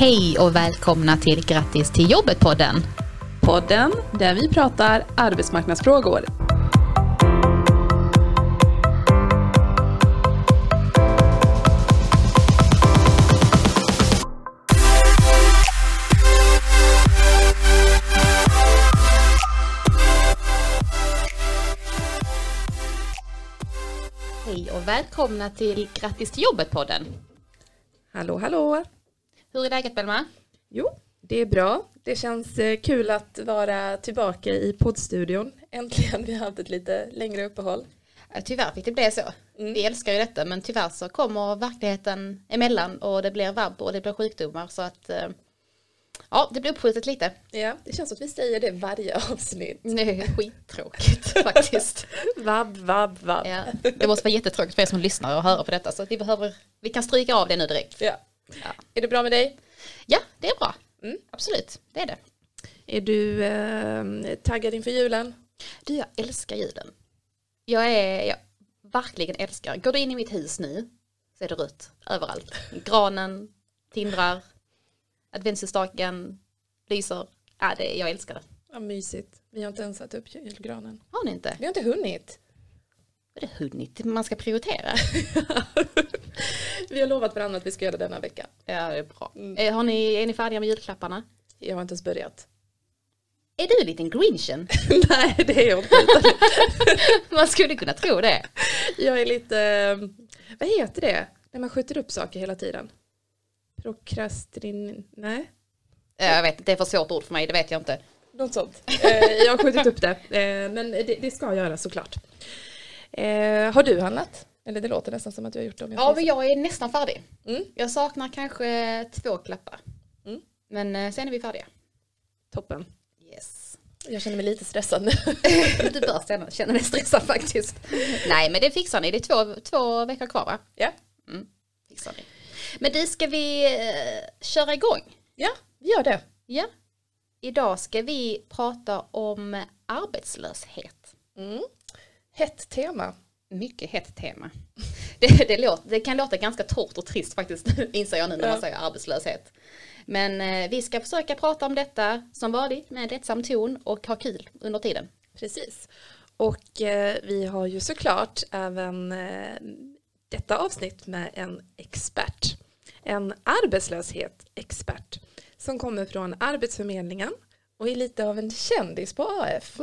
Hej och välkomna till Grattis till jobbet-podden. Podden där vi pratar arbetsmarknadsfrågor. Hej och välkomna till Grattis till jobbet-podden. Hallå, hallå! Hur är läget Belma? Jo, det är bra. Det känns eh, kul att vara tillbaka i poddstudion. Äntligen, vi har haft ett lite längre uppehåll. Eh, Tyvärr fick det bli så. Vi älskar ju detta men tyvärr så kommer verkligheten emellan och det blir vabb och det blir sjukdomar så att eh, ja, det blir uppskjutet lite. Ja, det känns som att vi säger det varje avsnitt. Är skittråkigt faktiskt. Vabb, vabb, vabb. Ja, det måste vara jättetråkigt för er som lyssnar och höra på detta så vi behöver, vi kan stryka av det nu direkt. Ja. Ja. Är det bra med dig? Ja, det är bra. Mm. Absolut, det är det. Är du eh, taggad inför julen? Du, jag älskar julen. Jag är, jag verkligen älskar. Går du in i mitt hus nu så är det rött överallt. Granen tindrar, adventsljusstaken lyser. Ja, det, jag älskar det. Ja, mysigt. Vi har inte ens satt upp julgranen. Har ni inte? Vi har inte hunnit. Är det hunnit? Man ska prioritera. Vi har lovat varandra att vi ska göra det denna vecka. Ja, det är bra. Eh, Har ni, är ni färdiga med julklapparna? Jag har inte ens börjat. Är du en liten grinchen? Nej, det är jag inte. Man skulle kunna tro det. Jag är lite, eh, vad heter det? När man skjuter upp saker hela tiden. Prokrastin, nej, Eh, Jag vet, det är för svårt ord för mig, det vet jag inte. något sånt. Jag har skjutit upp det, men det, det ska göras såklart. Eh, Har du handlat? Eller det låter nästan som att du har gjort det. Ja, men jag är nästan färdig. Mm. Jag saknar kanske två klappar. Mm. Men eh, sen är vi färdiga. Toppen. Yes. Jag känner mig lite stressad nu. Du bör känna, dig stressad faktiskt. Nej, men det fixar ni. Det är två, två veckor kvar va? Ja. Fixar ni. Men du, ska vi eh, köra igång? ja, vi gör det. Ja. Idag ska vi prata om arbetslöshet. Mm. Hett tema. Mycket hett tema. Det, det, låter, det kan låta ganska torrt och trist faktiskt, inser jag nu när man säger arbetslöshet. Men eh, vi ska försöka prata om detta som vanligt med en lättsam ton och ha kul under tiden. Precis. Och eh, vi har ju såklart även eh, detta avsnitt med en expert. En arbetslöshetsexpert som kommer från Arbetsförmedlingen och är lite av en kändis på AF.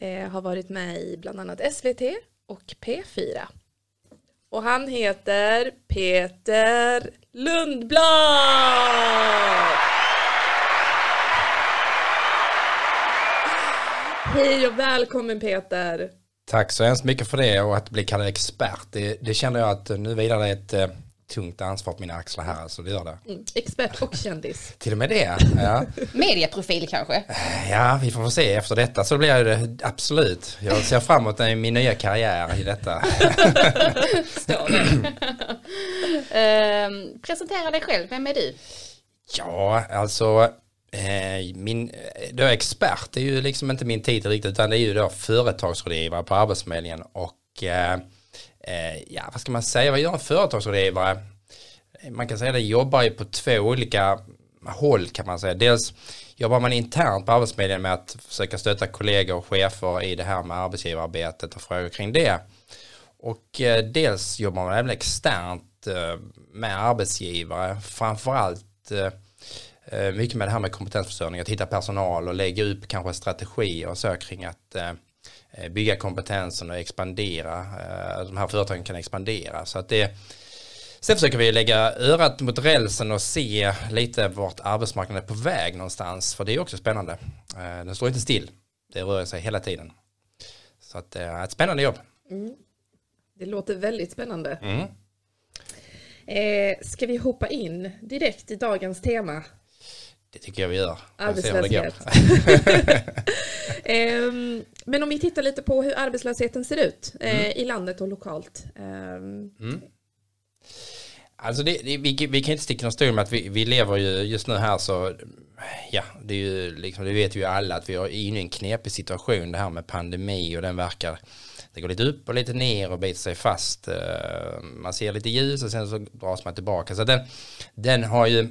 Eh, har varit med i bland annat SVT och P4. Och han heter Peter Lundblad! Hej och välkommen Peter! Tack så hemskt mycket för det och att bli kallad expert. Det, det känner jag att nu vilar det ett eh, tungt ansvar på mina axlar här, så det gör det. Mm, expert och kändis. Till och med det. Ja, Medieprofil kanske? ja vi får få se efter detta så blir det absolut. Jag ser framåt i min nya karriär i detta. Står det. Ehm, presentera dig själv, vem är du? Ja, alltså eh, min då expert är ju liksom inte min titel riktigt utan det är ju då företagsrådgivare på Arbetsförmedlingen och eh, Eh, ja, vad ska man säga, vad gör en företagsrådgivare? Man kan säga det jobbar ju på två olika håll kan man säga. Dels jobbar man internt på Arbetsförmedlingen med att försöka stötta kollegor och chefer i det här med arbetsgivararbetet och frågor kring det. Och eh, dels jobbar man även externt eh, med arbetsgivare, framförallt eh, eh mycket med det här med kompetensförsörjning, att hitta personal och lägga upp kanske strategier och så kring att eh, bygga kompetensen och expandera, eh, de här företagen kan expandera. Så att det, sen försöker vi lägga örat mot rälsen och se lite vart arbetsmarknaden är på väg någonstans, för det är också spännande. Eh, Den står inte still, det rör sig hela tiden. Så att det är ett spännande jobb. Det låter väldigt spännande. Mm. Eh, ska vi hoppa in direkt i dagens tema? Det tycker jag vi gör. Arbetslöshet. Ehm, men om vi tittar lite på hur arbetslösheten ser ut eh, Mm. i landet och lokalt. Ehm, Alltså det, det, vi, vi kan inte sticka någon stol med att vi, vi lever ju just nu här så ja, det är ju liksom, det vet ju alla att vi är inne i en knepig situation det här med pandemi och den verkar det går lite upp och lite ner och biter sig fast. Eh, man ser lite ljus och sen så dras man tillbaka. Så den, den har ju,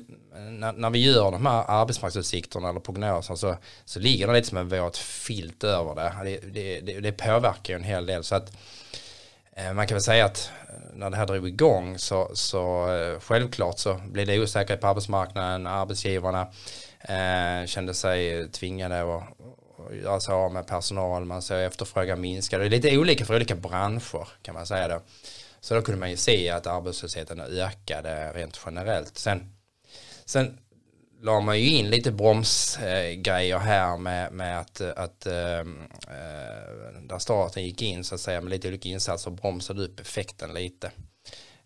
när, när vi gör de här arbetsmarknadsutsikterna eller prognoserna så, så ligger det lite som en våt filt över det. Det, det, det, det påverkar ju en hel del. Så att eh, man kan väl säga att eh, när det här drog igång så, så självklart så blev det osäkerhet på arbetsmarknaden, arbetsgivarna eh, kände sig tvingade att göra sig av med personal, man såg efterfrågan minska. Det är lite olika för olika branscher kan man säga då. Så då kunde man ju se att arbetslösheten ökade rent generellt. Sen, sen la man ju in lite bromsgrejer här med, med att, att äh, där staten gick in så att säga med lite olika insatser och bromsade upp effekten lite.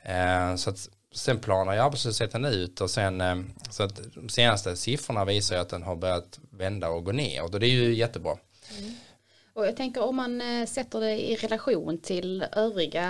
Äh, så att sen planar ju arbetslösheten ut och sen äh, så att de senaste siffrorna visar ju att den har börjat vända och gå ner och det är ju jättebra. Mm. Och jag tänker om man eh, sätter det i relation till övriga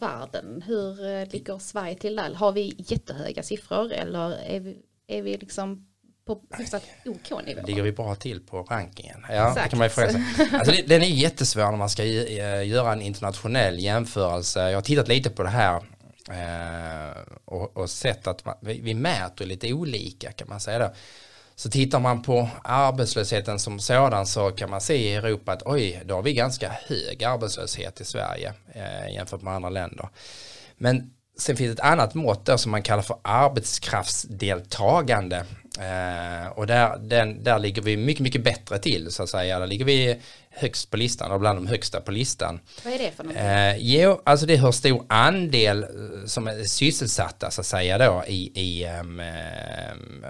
världen, hur eh, ligger Sverige till där? Har vi jättehöga siffror eller är vi, är vi liksom på hyfsat OK nivå? Ligger vi bra till på rankingen? Ja, Exakt. det kan man ju fråga sig. Alltså, den är jättesvår när man ska eh, göra en internationell jämförelse. Jag har tittat lite på det här Eh, och, och sett att man, vi, vi mäter lite olika kan man säga. Då. Så tittar man på arbetslösheten som sådan så kan man se i Europa att oj, då har vi ganska hög arbetslöshet i Sverige eh, jämfört med andra länder. Men sen finns ett annat mått där som man kallar för arbetskraftsdeltagande. Eh, och där, den, där ligger vi mycket, mycket bättre till så att säga. Där ligger vi högst på listan och bland de högsta på listan. Vad är det för någonting? Eh, jo, alltså det är hur stor andel eh, som är sysselsatta så att säga då i, i um,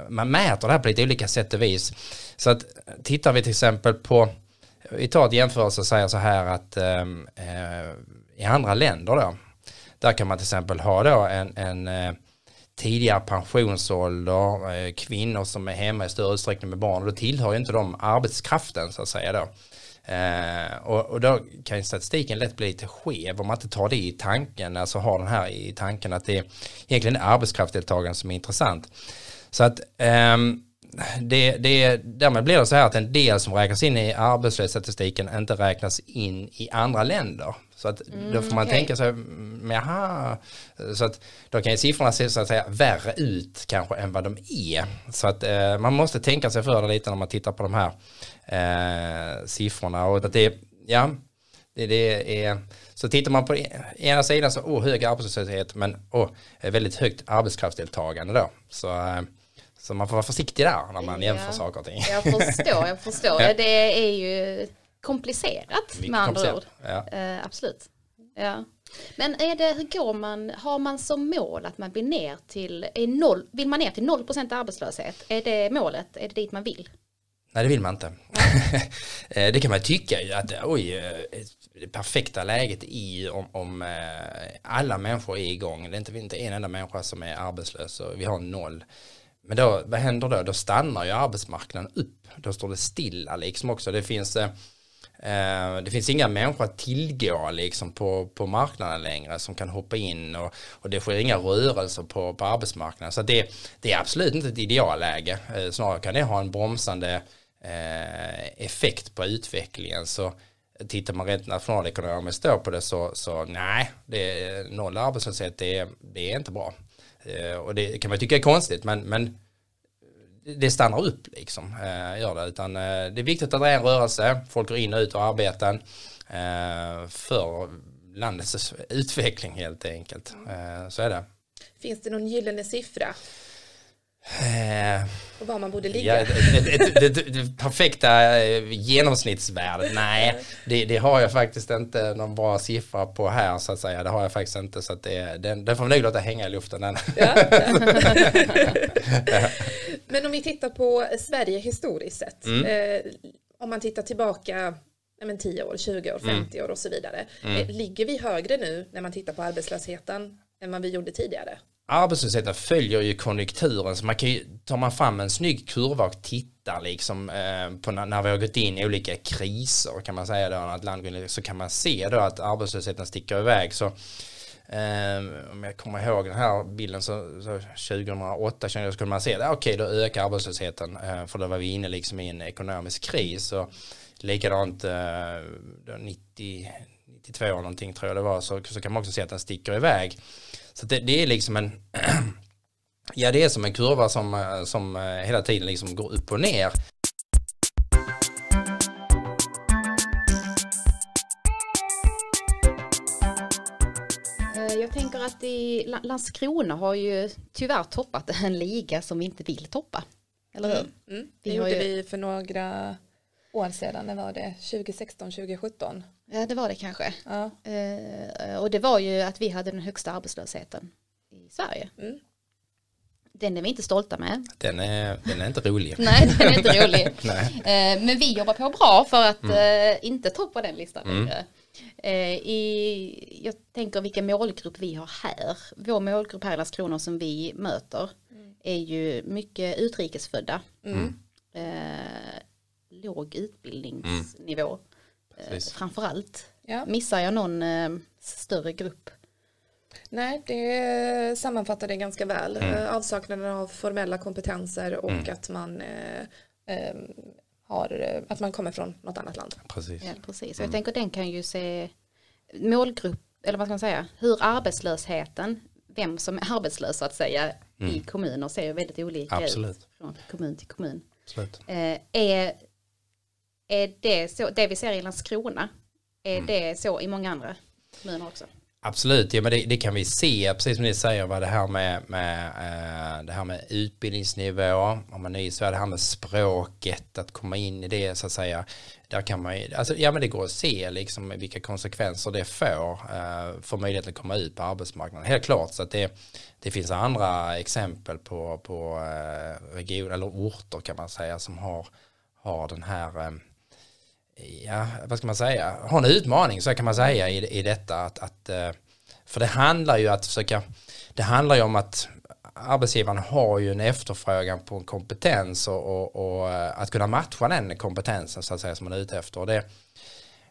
man mäter det här på lite olika sätt och vis. Så att tittar vi till exempel på, vi tar ett jämförelse och säger så här att um, uh, i andra länder då, där kan man till exempel ha då en, en eh, tidigare pensionsålder, eh, kvinnor som är hemma i större utsträckning med barn och då tillhör ju inte de arbetskraften så att säga då. Eh, och, och, då kan ju statistiken lätt bli lite skev om man inte tar det i tanken, alltså har den här i tanken att det är egentligen är som är intressant. Så att eh, det, det, därmed blir det så här att en del som räknas in i arbetslöshetsstatistiken inte räknas in i andra länder. Så att mm, då får man okay. tänka sig, mm, jaha, så att då kan ju siffrorna se så att säga värre ut kanske än vad de är. Så att eh, man måste tänka sig för lite när man tittar på de här eh, siffrorna och att det, ja, det, det är, så tittar man på ena sidan så, oh, hög arbetslöshet, men oh, väldigt högt arbetskraftsdeltagande då. Så, eh, så man får vara försiktig där när man jämför saker och ting. Jag förstår, jag förstår. Det är ju komplicerat med andra ord. Ja. Uh, absolut. Ja. Men är det, hur går man, har man som mål att man blir ner till, är noll, vill man ner till 0% arbetslöshet? Är det målet? Är det dit man vill? Nej, det vill man inte. Eh, det kan man tycka ju att oj, eh, det perfekta läget är om, om alla människor är igång. Det är inte, inte en enda människa som är arbetslös och vi har noll. Men då, vad händer då? Då stannar ju arbetsmarknaden upp. Då står det stilla liksom också. Det finns eh, eh, det finns inga människor att tillgå liksom på, på marknaden längre som kan hoppa in och, och det sker inga rörelser på, på arbetsmarknaden. Så det, det är absolut inte ett idealläge. Eh, snarare kan det ha en bromsande eh, effekt på utvecklingen. Så tittar man rent nationalekonomiskt då på det så, så nej, det är noll arbetslöshet, det, det är inte bra. Eh, och det kan man tycka är konstigt, men, men det stannar upp liksom, eh, gör det. Utan eh, det är viktigt att det är en rörelse, folk går in och ut och arbetar för landets utveckling helt enkelt. Så är det. Finns det någon gyllene siffra? Eh, och var man borde ligga? Ja, det, det, det, det, perfekta eh, genomsnittsvärdet, nej, det, har jag faktiskt inte någon bra siffra på här så att säga. Det har jag faktiskt inte så att det, den, den får nog låta hänga i luften den. Ja. Men om vi tittar på Sverige historiskt sett, mm. eh, om man tittar tillbaka men 10 år, 20 år, 50 mm. år och så vidare. Mm. Eh, ligger vi högre nu när man tittar på arbetslösheten än vad vi gjorde tidigare? Arbetslösheten följer ju konjunkturen så man kan ju, tar man fram en snygg kurva och tittar liksom eh, på när, när, vi har gått in i olika kriser kan man säga då, när ett land så kan man se då att arbetslösheten sticker iväg så eh, om jag kommer ihåg den här bilden så, så 2008 så kunde man se att okej okay, då ökar arbetslösheten eh, för då var vi inne liksom i en ekonomisk kris och likadant eh, 90 92 någonting tror jag det var, så, så kan man också se att den sticker iväg. Så det, det är liksom en, ja det är som en kurva som, eh, som eh, hela tiden liksom går upp och ner. Eh, Jag tänker att i La- Landskrona har ju tyvärr toppat en liga som vi inte vill toppa. Eller hur? Mm. Det Vi har gjorde ju- vi för några år sedan, när var det? 2016, 2017? Ja, det var det kanske. Ja. Eh, och det var ju att vi hade den högsta arbetslösheten i Sverige. Mm. Den är vi inte stolta med. Den är, den är inte rolig. Nej, den är inte rolig. Nej. Eh, men vi jobbar på bra för att eh, inte toppa den listan längre. Eh, i, jag tänker vilken målgrupp vi har här. Vår målgrupp här i Landskrona som vi möter är ju mycket utrikesfödda. Eh, låg utbildningsnivå eh, Precis. framförallt. Ja. Missar jag någon eh, större grupp? Nej, det sammanfattar det ganska väl. Mm. Eh, Avsaknaden av formella kompetenser och att man eh, eh, har, eh, att man kommer från något annat land. Precis. Ja, precis. Jag tänker den kan ju se målgrupp, eller vad ska man säga, hur arbetslösheten, vem som är arbetslös så att säga i kommuner ser ju väldigt olika Absolut. ut från kommun till kommun. Absolut. Eh, är, är det så, det vi ser i Landskrona, är det så i många andra kommuner också? Absolut, ja, men det, det kan vi se, precis som ni säger, vad det här med, med, eh, det här med utbildningsnivå, om man är i Sverige, det här med språket, att komma in i det så att säga, där kan man alltså, ja men det går att se liksom vilka konsekvenser det får eh, för möjligheten att komma ut på arbetsmarknaden. Helt klart, så att det, det finns andra exempel på, på eh, regioner eller orter kan man säga som har, har den här ja, vad ska man säga, har en utmaning så kan man säga i, i detta att, att eh, för det handlar ju att försöka, det handlar ju om att arbetsgivaren har ju en efterfrågan på en kompetens och, och, och eh, att kunna matcha den kompetensen så att säga som man är ute efter. Och det,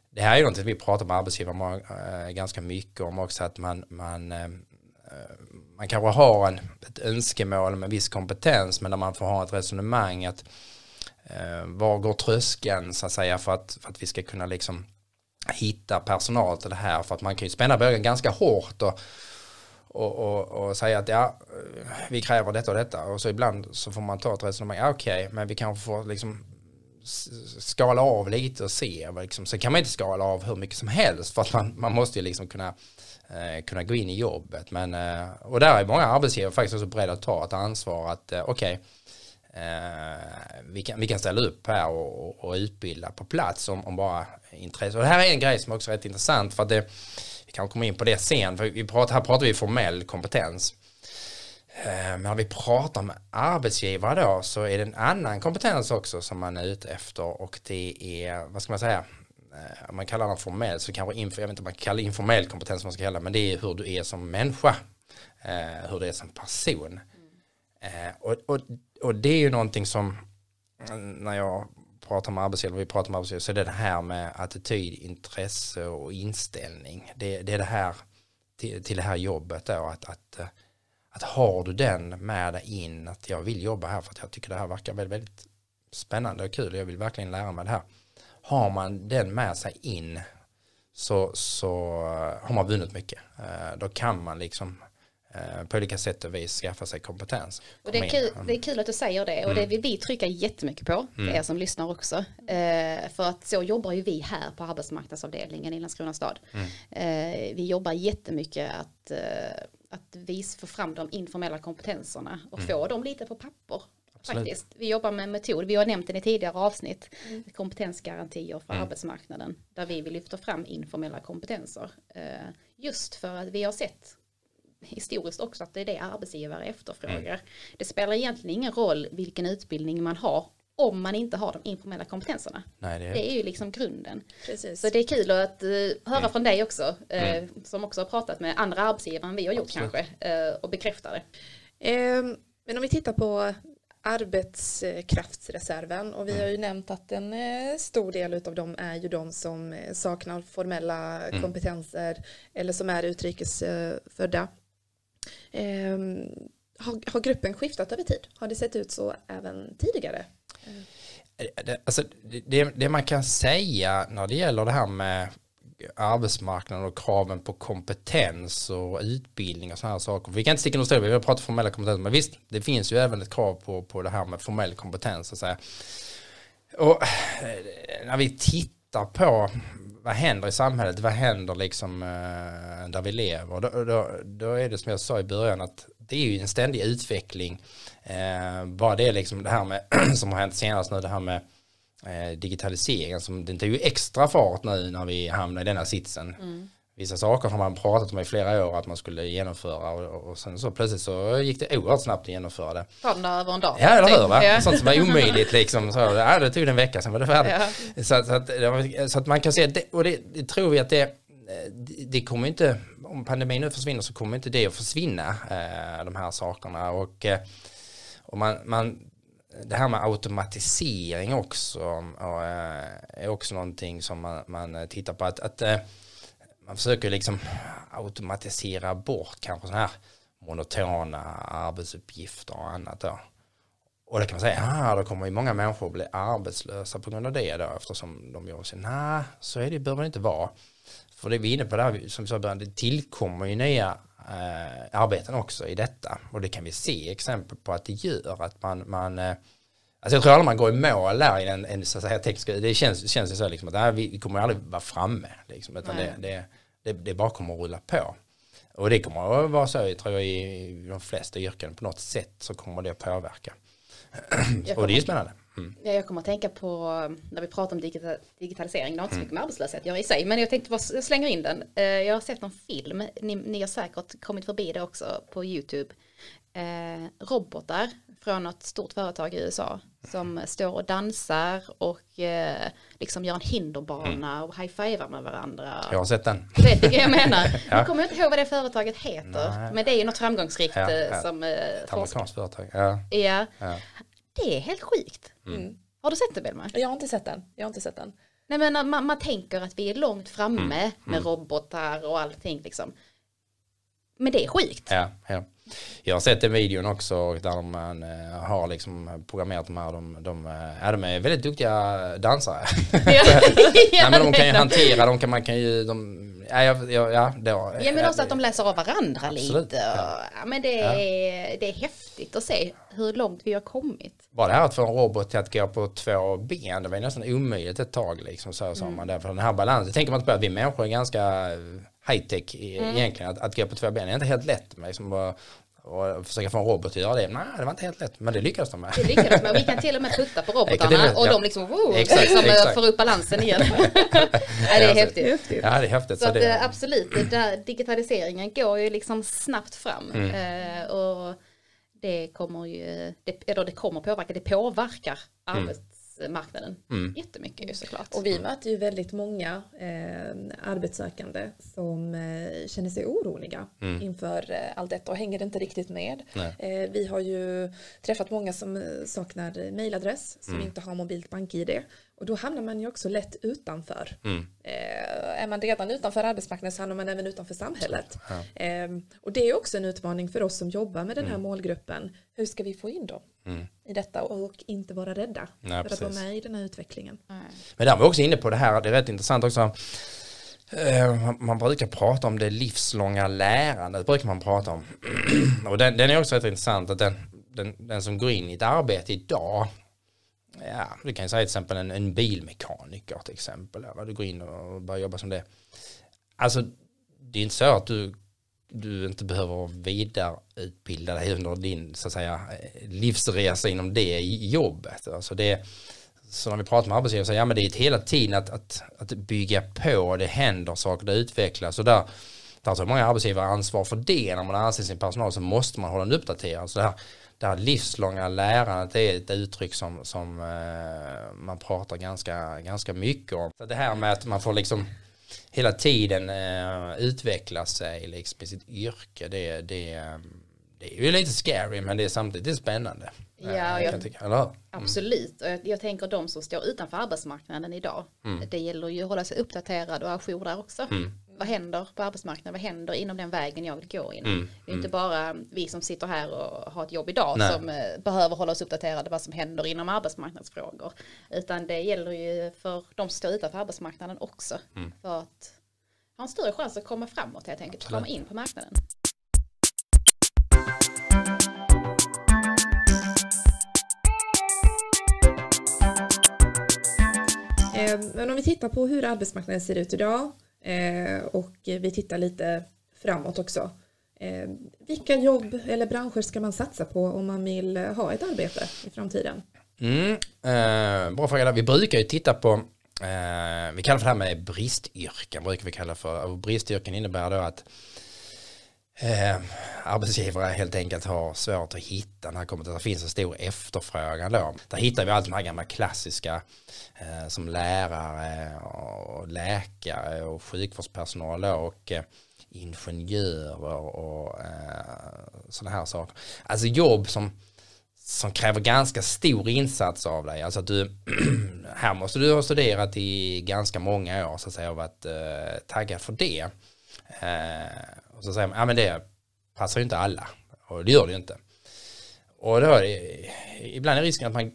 det här är ju någonting vi pratar med arbetsgivare eh, ganska mycket om också att man, man, man kanske har en, ett önskemål med viss kompetens men där man får ha ett resonemang att Eh, var går tröskeln så att säga för att, för att vi ska kunna liksom hitta personal till det här? För att man kan ju spänna bågen ganska hårt och, och, och, och säga att ja, vi kräver detta och detta. Och så ibland så får man ta ett resonemang, ja, okej, men vi kanske får liksom skala av lite och se, liksom, så kan man inte skala av hur mycket som helst för att man, man måste ju liksom kunna, eh, kunna gå in i jobbet. Men, eh, och där är många arbetsgivare faktiskt också beredda att ta ett ansvar att eh, okej, eh, vi, kan, vi kan ställa upp här och, och, utbilda på plats om, om bara intresse. Och det här är en grej som också är rätt intressant för att det, vi kan komma in på det sen, för vi pratar, här pratar vi formell kompetens. Eh, Men när vi pratar med arbetsgivare då så är det en annan kompetens också som man är ute efter och det är, vad ska man säga, Eh, om man kallar den formell så kanske, inf- jag vet inte om man kallar informell kompetens man ska kalla men det är hur du är som människa, eh, hur du är som person. Eh, och, och, och det är ju någonting som, när jag pratar med arbetsgivare, vi pratar med arbetsgivare, så är det det här med attityd, intresse och inställning. Det, det är det här till, till det här jobbet då, att, att, att har du den med dig in, att jag vill jobba här för att jag tycker det här verkar väldigt, väldigt spännande och kul och jag vill verkligen lära mig det här. Har man den med sig in så, så har man vunnit mycket. Eh, då kan man liksom på olika sätt och vis skaffa sig kompetens. Och det, är kul, det är kul att du säger det och det vill vi trycka jättemycket på, för er som lyssnar också. Eh, för att så jobbar ju vi här på arbetsmarknadsavdelningen i Landskrona stad. Eh, vi jobbar jättemycket att, eh, att vis få fram de informella kompetenserna och få dem lite på papper. Absolut. Faktiskt. Vi jobbar med en metod, vi har nämnt den i tidigare avsnitt, kompetensgarantier för Mm. arbetsmarknaden, där vi vill lyfta fram informella kompetenser. Eh, just för att vi har sett historiskt också att det är det arbetsgivare efterfrågar. Mm. Det spelar egentligen ingen roll vilken utbildning man har om man inte har de informella kompetenserserna. Nej, det är, Det är ju liksom grunden. Precis. Så det är kul att uh, höra Mm. från dig också, eh, som också har pratat med andra arbetsgivare än vi har gjort Absolut. kanske, eh, och bekräftar det. Ehm, Men om vi tittar på arbetskraftsreserven och vi har ju nämnt att en stor del av dem är ju de som saknar formella kompetenser eller som är utrikesfödda. Ehm, har, har gruppen skiftat över tid? Har det sett ut så även tidigare? Eh, eh, det, alltså, det, det man kan säga när det gäller det här med arbetsmarknaden och kraven på kompetens och utbildning och sådana här saker. Vi kan inte sticka under stol, vi har pratat formella kompetens, men visst, det finns ju även ett krav på, på det här med formell kompetens. Så att säga. Och eh, när vi tittar på vad händer i samhället, vad händer liksom eh, där vi lever, då, då, då är det som jag sa i början att det är ju en ständig utveckling. Eh, bara det liksom det här med som har hänt senast nu, det här med eh, digitaliseringen som den tar ju extra fart nu när vi hamnar i denna sitsen. Mm. Vissa saker har man pratat om i flera år att man skulle genomföra och, och sen så plötsligt så gick det oerhört snabbt att genomföra det. Ta den över en dag. Ja, eller hur? Va? Ja. Sånt som var omöjligt liksom. Så, ja, det tog en vecka, sen var det färdigt. Ja. Så, så, att, så att man kan se, det, och det, det tror vi att det, det kommer inte, om pandemin nu försvinner så kommer inte det att försvinna, eh, de här sakerna. Och, eh, och man, man det här med automatisering också och, eh, är också någonting som man, man tittar på. Att, att man försöker liksom automatisera bort kanske sådana här monotona arbetsuppgifter och annat då. Och det kan man säga, ah, då kommer ju många människor bli arbetslösa på grund av det då eftersom de gör sig, nej, så är det, behöver det inte vara. För det vi är inne på där, som vi sa början, det tillkommer ju nya eh, arbeten också i detta. Och det kan vi se exempel på att det gör att man, man eh, Alltså jag tror aldrig man går i mål där i en, en så att säga, teknisk, det känns, känns ju så liksom att nej, vi kommer aldrig vara framme. Liksom, utan det, det, det, det, bara kommer att rulla på. Och det kommer att vara så, jag tror jag, i de flesta yrken på något sätt så kommer det att påverka. och det är spännande. Mm. Ja, jag kommer att tänka på när vi pratar om digitalisering, det har inte så mycket med arbetslöshet att göra i sig, men jag tänkte bara jag slänger in den. Eh, jag har sett någon film, ni, ni har säkert kommit förbi det också på YouTube. Eh, robotar från något stort företag i USA som står och dansar och eh, liksom gör en hinderbana mm. och high-fivar med varandra. Jag har sett den. Du vet vilka jag menar. ja. Jag kommer inte ihåg vad det företaget heter, Nej. men det är ju något framgångsrikt ja, ja. som eh, Ett amerikanskt företag. Ja. ja. Det är helt sjukt. Mm. Har du sett det Belma? Jag har inte sett den. Jag har inte sett den. Nej men man, man tänker att vi är långt framme mm. med mm. robotar och allting liksom. Men det är skit. Ja, ja. Jag har sett den videon också där man eh, har liksom programmerat de här, de, de, eh, ja, de är väldigt duktiga dansare. Ja, ja, men de kan ju hantera, de kan, man kan ju, de, ja, ja, ja, då, ja men också att de läser av varandra absolut, lite. Ja. ja. men det är, det är häftigt att se hur långt vi har kommit. Bara det här att få en robot till att gå på två ben, det var nästan omöjligt ett tag liksom, så sa mm. man där, för den här balansen, tänker man inte på att vi människor är ganska high tech mm. egentligen. Att, att gå på två ben är inte helt lätt. Liksom, och, och försöka få en robot att göra det. Nej, det var inte helt lätt. Men det lyckades de med. Det lyckades med. Vi kan till och med putta på robotarna och de liksom, wow, exakt, liksom exakt. får upp balansen igen. ja, det är häftigt. Ja, det är häftigt. Så, så det... Eh, absolut, där digitaliseringen går ju liksom snabbt fram. Mm. Uh, och det kommer ju, det, eller det kommer påverka, det påverkar mm. Arbets arbetsmarknaden mm. jättemycket ju såklart. Och vi möter ju väldigt många eh, arbetssökande som eh, känner sig oroliga mm. inför eh, allt detta och hänger inte riktigt med. Eh, vi har ju träffat många som eh, saknar mejladress, som mm. inte har mobilt bank-id. Och då hamnar man ju också lätt utanför. Mm. Eh, är man redan utanför arbetsmarknaden så hamnar man även utanför samhället. Ja. Eh, och det är också en utmaning för oss som jobbar med den här mm. målgruppen. Hur ska vi få in dem mm. i detta och inte vara rädda Nej, för precis. att vara med i den här utvecklingen. Men där var vi också inne på det här, det är rätt intressant också. Eh, man brukar prata om det livslånga lärandet, brukar man prata om. Och den, den är också rätt intressant, att den, den, den som går in i ett arbete idag ja, du kan säga till exempel en, en bilmekaniker till exempel. Eller du går in och börjar jobba som det. Alltså det är inte så att du, du inte behöver vidareutbilda dig under din så att säga, eh, livsresa inom det jobbet. Alltså det, så när vi pratar med arbetsgivare så ja men det är ett hela tiden att, att, att bygga på, det händer saker, det utvecklas och där, där tar många arbetsgivare ansvar för det när man anser sin personal så måste man hålla den uppdaterad. Så det här det här livslånga lärandet är ett uttryck som, som eh, man pratar ganska, ganska mycket om. Så det här med att man får liksom hela tiden eh, utveckla sig liksom, i sitt yrke, det, det, det är ju lite scary men det är samtidigt det är spännande. Ja, jag, jag tycka, mm. absolut. Och jag, jag, tänker de som står utanför arbetsmarknaden idag, mm. det gäller ju att hålla sig uppdaterad och ajour där också. Mm vad händer på arbetsmarknaden, vad händer inom den vägen jag vill gå in. Mm, det är inte mm. bara vi som sitter här och har ett jobb idag Nej. som eh, behöver hålla oss uppdaterade vad som händer inom arbetsmarknadsfrågor. Utan det gäller ju för de som står utanför arbetsmarknaden också. Mm. För att har en större chans att komma framåt helt enkelt, komma in på marknaden. Eh, Men om vi tittar på hur arbetsmarknaden ser ut idag Eh, och vi tittar lite framåt också. Eh, Vilka jobb eller branscher ska man satsa på om man vill eh, ha ett arbete i framtiden? Mm, eh, bra fråga. Vi brukar ju titta på, eh, vi kallar för det här med bristyrken, brukar vi kalla för. Och bristyrken innebär då att eh, arbetsgivare helt enkelt har svårt att hitta när det kommer till att det finns en stor efterfrågan då. Där hittar vi allt de här gamla klassiska eh, som lärare och läkare och sjukvårdspersonal då, och eh, ingenjörer och eh, sådana här saker. Alltså jobb som som kräver ganska stor insats av dig. Alltså att du, här måste du ha studerat i ganska många år så att säga och varit eh, taggad för det. Eh, och så säger man, ja men det passar ju inte alla. Och det gör det ju inte. Och då är det, ibland är risken att man,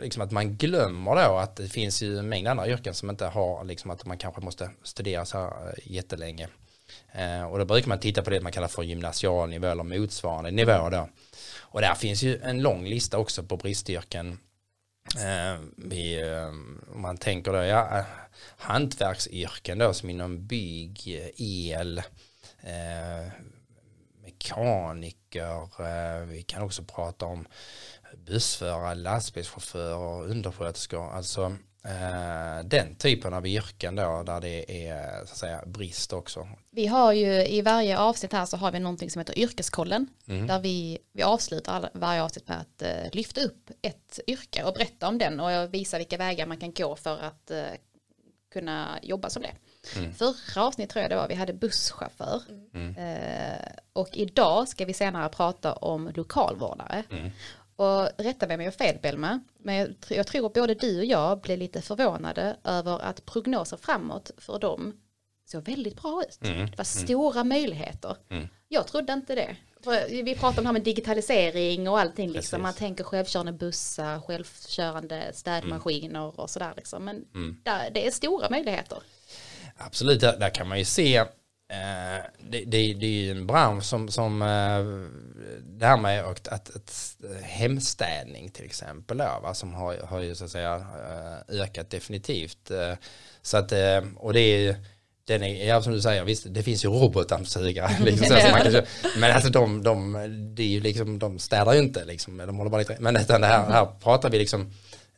liksom att man glömmer då att det finns ju en mängd andra yrken som inte har liksom att man kanske måste studera så här eh, jättelänge. Eh, och då brukar man titta på det man kallar för gymnasial nivå eller motsvarande nivå då. Och där finns ju en lång lista också på bristyrken. Vi, om man tänker då, ja, hantverksyrken då som inom bygg, el, eh, mekaniker, eh, vi kan också prata om bussförare, lastbilschaufförer, undersköterskor, alltså eh, den typen av yrken då där det är så att säga brist också. Vi har ju i varje avsnitt här så har vi någonting som heter yrkeskollen. Där vi, vi avslutar varje avsnitt med att eh, lyfta upp ett yrke och berätta om den och visa vilka vägar man kan gå för att kunna jobba som det. Förra avsnitt tror jag det var, vi hade busschaufför. Eh, och idag ska vi senare prata om lokalvårdare. Och rätta mig om jag har fel Belma, men jag, jag tror både du och jag blev lite förvånade över att prognoser framåt för dem såg väldigt bra ut. Det var stora möjligheter. Jag trodde inte det. För vi pratar om det här med digitalisering och allting. Liksom. Precis. Man tänker självkörande bussar, självkörande städmaskiner och sådär. Liksom. Men där, det är stora möjligheter. Absolut, där, där kan man ju se eh, det, det, det är ju en bransch som, som eh, det här med att, att, att hemstädning till exempel då, som har, har ju så att säga eh, ökat definitivt. Eh, Så att, eh, och det är ju den är, ja, som du säger, visst, det finns ju robotdammsugare. Liksom, så, man kan, men alltså de, de, det är ju liksom, de städar ju inte, liksom, de håller bara lite, men utan det här, här pratar vi liksom eh,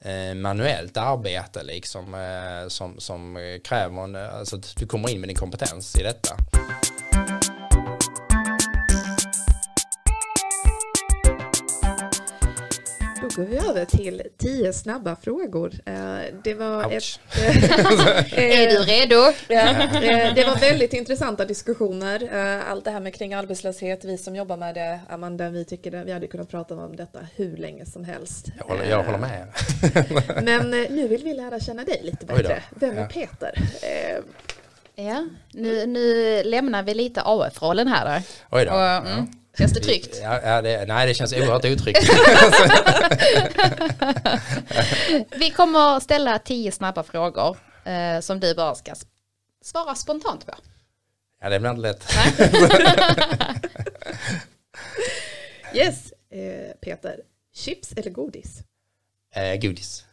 Eh, manuellt arbete liksom, eh, som, som kräver en, alltså att du kommer in med din kompetens i detta. Går vi över till tio snabba frågor. Eh, Det var ett, Är du redo? Ja, eh, det var väldigt intressanta diskussioner. Eh, Allt det här med kring arbetslöshet, vi som jobbar med det, Amanda, vi tycker det, vi hade kunnat prata om detta hur länge som helst. Jag håller, jag håller med. Men eh, nu vill vi lära känna dig lite bättre. Vem är Ja. Peter? Eh, Ja, nu, nu lämnar vi lite AF-rollen här då. Oj då. Och, mm, Känns det tryggt? Ja, ja, det, nej, det känns oerhört otryggt. Vi kommer ställa tio snabba frågor eh, som du bara ska svara spontant på. Ja, det blir inte lätt. Yes, eh, Peter. Chips eller godis? Eh, godis.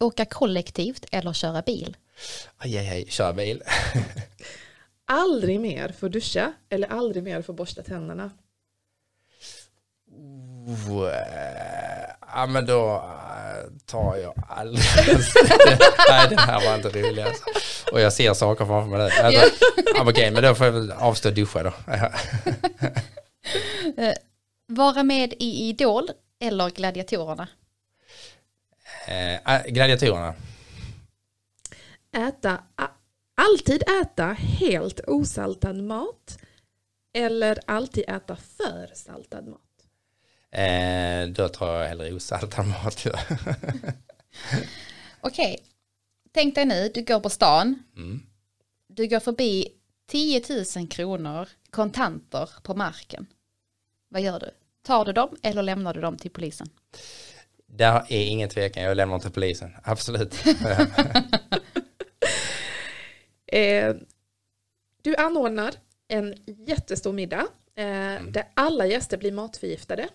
Åka kollektivt eller köra bil? Aj, aj, aj, kör bil. Aldrig mer få duscha eller aldrig mer få borsta tänderna? Eh, ja, men då eh, tar jag aldrig. Nej, det här var inte roligt. Alltså. Och jag ser saker framför mig. Alltså, ja, Okej, men då får jag väl avstå duscha då. Vara med i Idol eller Gladiatorerna? Eh, gladiatorerna. Äta, alltid äta helt osaltad mat eller alltid äta för saltad mat? Eh, då tar jag hellre osaltad mat. Ja. Okej, tänk dig nu, du går på stan. Mm. Du går förbi 10 000 kronor kontanter på marken. Vad gör du? Tar du dem eller lämnar du dem till polisen? Där är ingen tvekan, jag lämnar till polisen. Absolut. Eh, Du anordnar en jättestor middag eh, där alla gäster blir matförgiftade.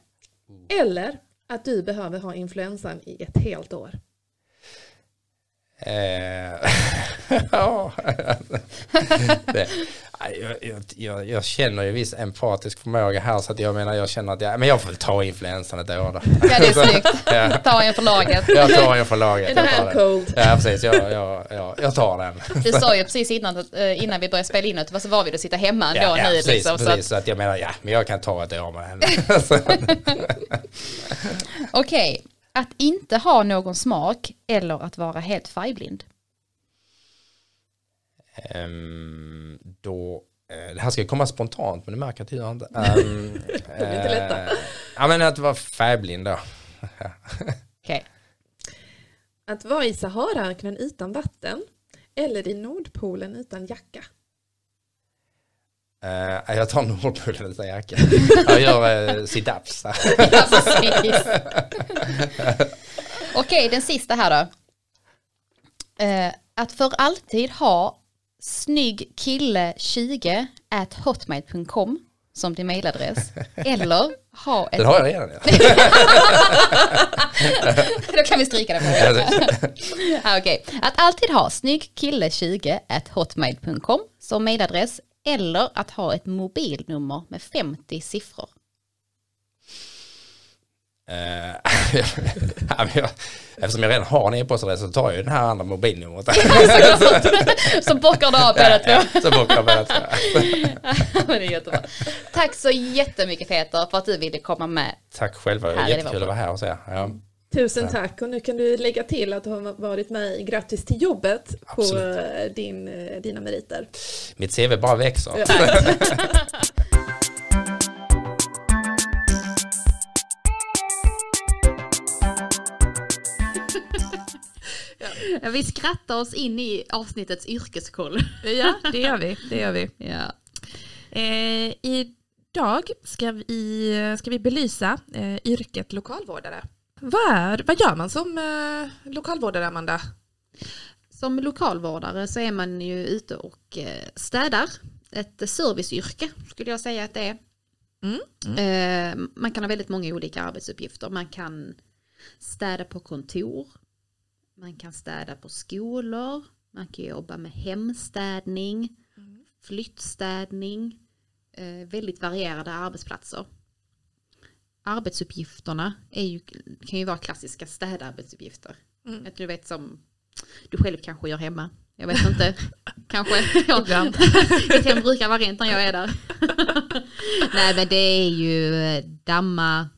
Eller att du behöver ha influensan i ett helt år. Eh, ja. det, jag, jag, jag, känner ju viss empatisk förmåga här så att jag menar jag känner att jag, men jag får ta influensan ett år då. Ja, det är snyggt. Ja. Ta en för laget. Jag tar en för laget. Den. cold. Ja precis, jag, jag, jag, jag tar den. Du sa ju precis innan, eh, innan vi började spela in att så var vi att sitta hemma ändå Ja, ja, nu. precis, liksom, så precis. att, Så att jag menar, ja, men jag kan ta ett år med henne. Så- Okej, att inte ha någon smak eller att vara helt färgblind. Ehm, då, eh, det här ska komma spontant men det märker jag gör inte. Um, Det är inte lätta. Ja men att vara färgblind då. Okej, Att vara i Saharaöknen utan vatten eller i Nordpolen utan jacka. Eh, jag tar Nordpolen utan jacka. Jag gör uh, sit-ups. ja, precis. Okej, den sista här då. Eh, att för alltid ha snygg kille 20 at hotmail.com som din mailadress. Eller ha ett... Den har jag redan. Ja. Då kan vi stryka ja, okej. Att alltid ha snygg kille 20 at hotmail.com som mailadress. Eller att ha ett mobilnummer med 50 siffror. Eh, eftersom jag redan har en e-postadress så tar jag den här andra mobilnumret. Så bockar du av båda två. så bockar bara två. Tack så jättemycket Peter för att du ville komma med. Tack själva, det var jättekul att vara här hos er. Ja. Tusen tack och nu kan du lägga till att du har varit med i Grattis till jobbet på Absolut. eh, din, eh, dina meriter. Mitt CV bara växer. Vi skrattar oss in i avsnittets yrkeskoll. Ja, det gör vi. Det gör vi. Ja. Eh, idag ska vi, ska vi belysa eh, yrket lokalvårdare. Vad, är, vad gör man som eh, lokalvårdare, Amanda? Som lokalvårdare så är man ju ute och eh, städar. Ett serviceyrke skulle jag säga att det är. Mm. Eh, Man kan ha väldigt många olika arbetsuppgifter. Man kan städa på kontor. Man kan städa på skolor. Man kan jobba med hemstädning. Flyttstädning. eh, Väldigt varierade arbetsplatser. Arbetsuppgifterna är ju, kan ju vara klassiska städarbetsuppgifter. Mm. Att du vet som du själv kanske gör hemma. Jag vet inte. kanske. Ibland. Mitt hem brukar vara rent när jag är där. Nej men det är ju eh, damma,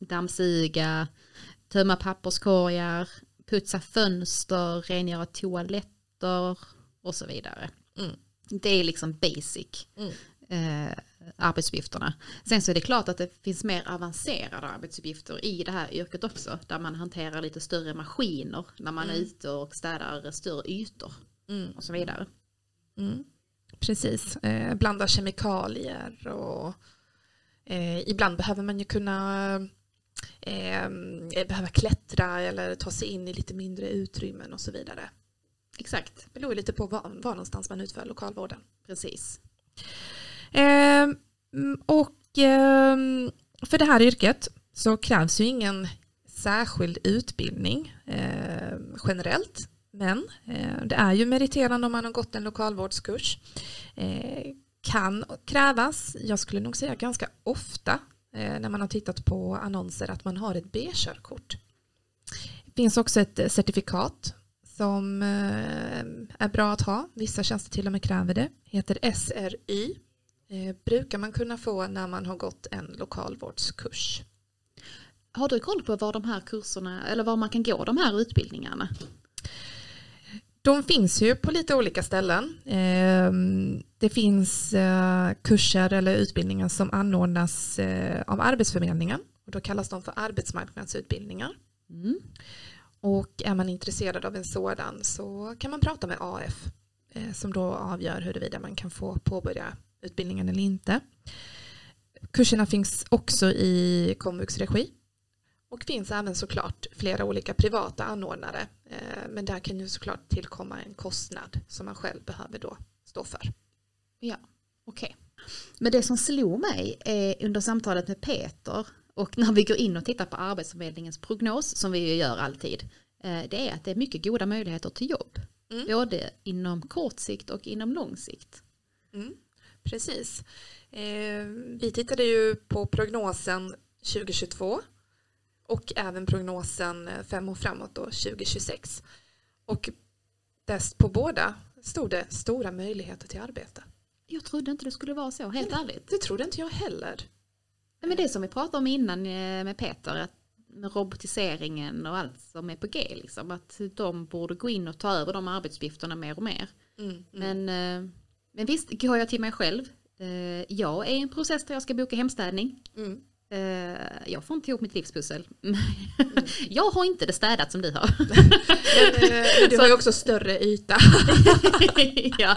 dammsuga, tömma papperskorgar, putsa fönster, rengöra toaletter och så vidare. Mm. Det är liksom basic Mm. eh, arbetsuppgifterna. Sen så är det klart att det finns mer avancerade arbetsuppgifter i det här yrket också. Där man hanterar lite större maskiner när man är ute och städar större ytor Mm. och så vidare. Mm. Precis, eh, blanda kemikalier och eh, ibland behöver man ju kunna eh, behöva klättra eller ta sig in i lite mindre utrymmen och så vidare. Exakt, Det beror lite på var, var någonstans man utför lokalvården. precis. Ehm, och ehm, för det här yrket så krävs ju ingen särskild utbildning eh, generellt. Men eh, det är ju meriterande om man har gått en lokalvårdskurs. Eh, kan krävas, jag skulle nog säga ganska ofta eh, när man har tittat på annonser att man har ett B-körkort. Det finns också ett eh, certifikat som eh, är bra att ha. Vissa tjänster till och med kräver det. Heter SRY eh, brukar man kunna få när man har gått en lokalvårdskurs. Har du koll på var de här kurserna, eller var man kan gå de här utbildningarna? De finns ju på lite olika ställen. Eh, Det finns eh, kurser eller utbildningar som anordnas eh, av Arbetsförmedlingen. Och då kallas de för arbetsmarknadsutbildningar. Mm. Och är man intresserad av en sådan så kan man prata med AF som då avgör huruvida man kan få påbörja utbildningen eller inte. Kurserna finns också i komvux regi och finns även såklart flera olika privata anordnare. Eh, Men där kan ju såklart tillkomma en kostnad som man själv behöver då stå för. Ja, okej. Men det som slog mig är under samtalet med Peter och när vi går in och tittar på Arbetsförmedlingens prognos som vi ju gör alltid. eh, Det är att det är mycket goda möjligheter till jobb. Mm. Både inom kort sikt och inom lång sikt. Mm, precis. Eh, vi tittade ju på prognosen 2022 och även prognosen fem år framåt då, 2026. Och dess på båda stod det stora möjligheter till arbete. Jag trodde inte det skulle vara så, helt ärligt. Det trodde inte jag heller. Nej, Men det som vi pratade om innan eh, med Peter, att med robotiseringen och allt som är på G, liksom, att de borde gå in och ta över de arbetsuppgifterna mer och mer. Mm, mm. Men, eh, men visst, går jag till mig själv, eh, jag är i en process där jag ska boka hemstädning. Mm. Eh, Jag får inte ihop mitt livspussel. Jag har inte det städat som du har. Men, du har ju också större yta. ja.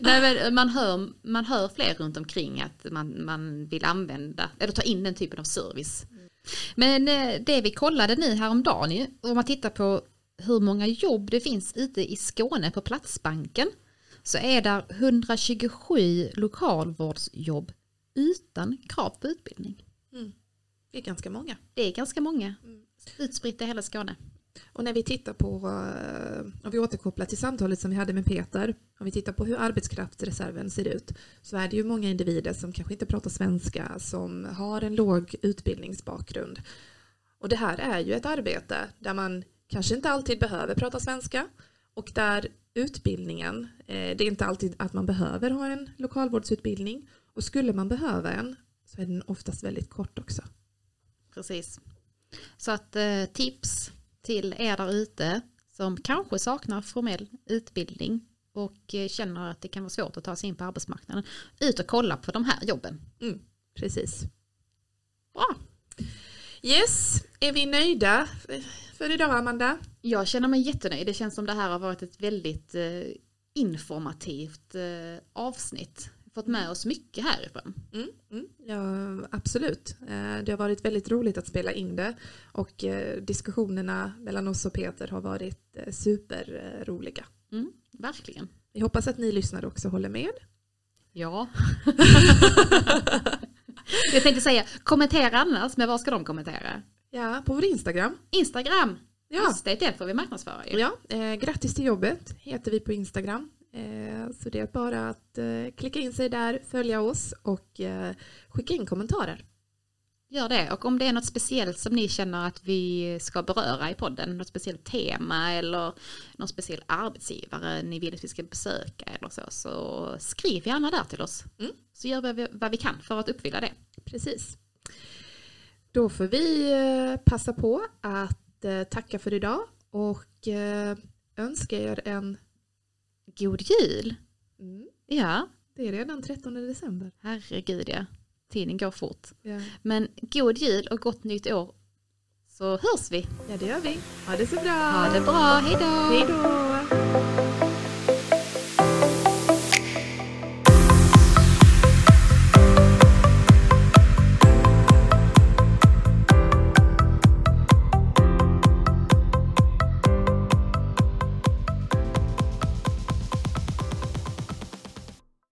Nej, man, hör, man hör fler runt omkring att man, man vill använda eller ta in den typen av service. Men eh, det vi kollade nu häromdagen om man tittar på hur många jobb det finns ute i Skåne på Platsbanken så är där 127 lokalvårdsjobb utan krav på utbildning. Det är ganska många. Det är ganska många utspritt i hela Skåne. Och när vi tittar på, eh, om vi återkopplar till samtalet som vi hade med Peter, om vi tittar på hur arbetskraftsreserven ser ut, så är det ju många individer som kanske inte pratar svenska, som har en låg utbildningsbakgrund. Och det här är ju ett arbete där man kanske inte alltid behöver prata svenska och där utbildningen, eh, det är inte alltid att man behöver ha en lokalvårdsutbildning och skulle man behöva en så är den oftast väldigt kort också. Precis. Så att eh, tips till er där ute som kanske saknar formell utbildning och eh, känner att det kan vara svårt att ta sig in på arbetsmarknaden. Ut och kolla på de här jobben. Mm, precis. Bra. Yes, är vi nöjda för idag Amanda? Jag känner mig jättenöjd. Det känns som det här har varit ett väldigt eh, informativt eh, avsnitt. Fått med oss mycket härifrån. Mm, mm, ja, absolut. Eh, Det har varit väldigt roligt att spela in det och eh, diskussionerna mellan oss och Peter har varit eh, superroliga. Mm, verkligen. Vi hoppas att ni lyssnare också håller med. Ja. Jag tänkte säga, kommentera annars, men vad ska de kommentera? Ja, på vår Instagram. Instagram. Ja, Just det, det får vi marknadsföra ju. ja eh, grattis till jobbet heter vi på Instagram. Eh, så det är bara att eh, klicka in sig där, följa oss och eh, skicka in kommentarer. Gör det. Och om det är något speciellt som ni känner att vi ska beröra i podden, något speciellt tema eller någon speciell arbetsgivare ni vill att vi ska besöka eller så, så skriv gärna där till oss. Mm. Så gör vi vad vi kan för att uppfylla det. Precis. Då får vi eh, passa på att eh, tacka för idag och eh, önska er en... God jul! Mm, Ja, det är redan 13 december. herregud ja. Tiden går fort. Ja. Men god jul och gott nytt år. Så hörs vi. ja, det gör vi. Ha det så bra. Ha det bra, hej då!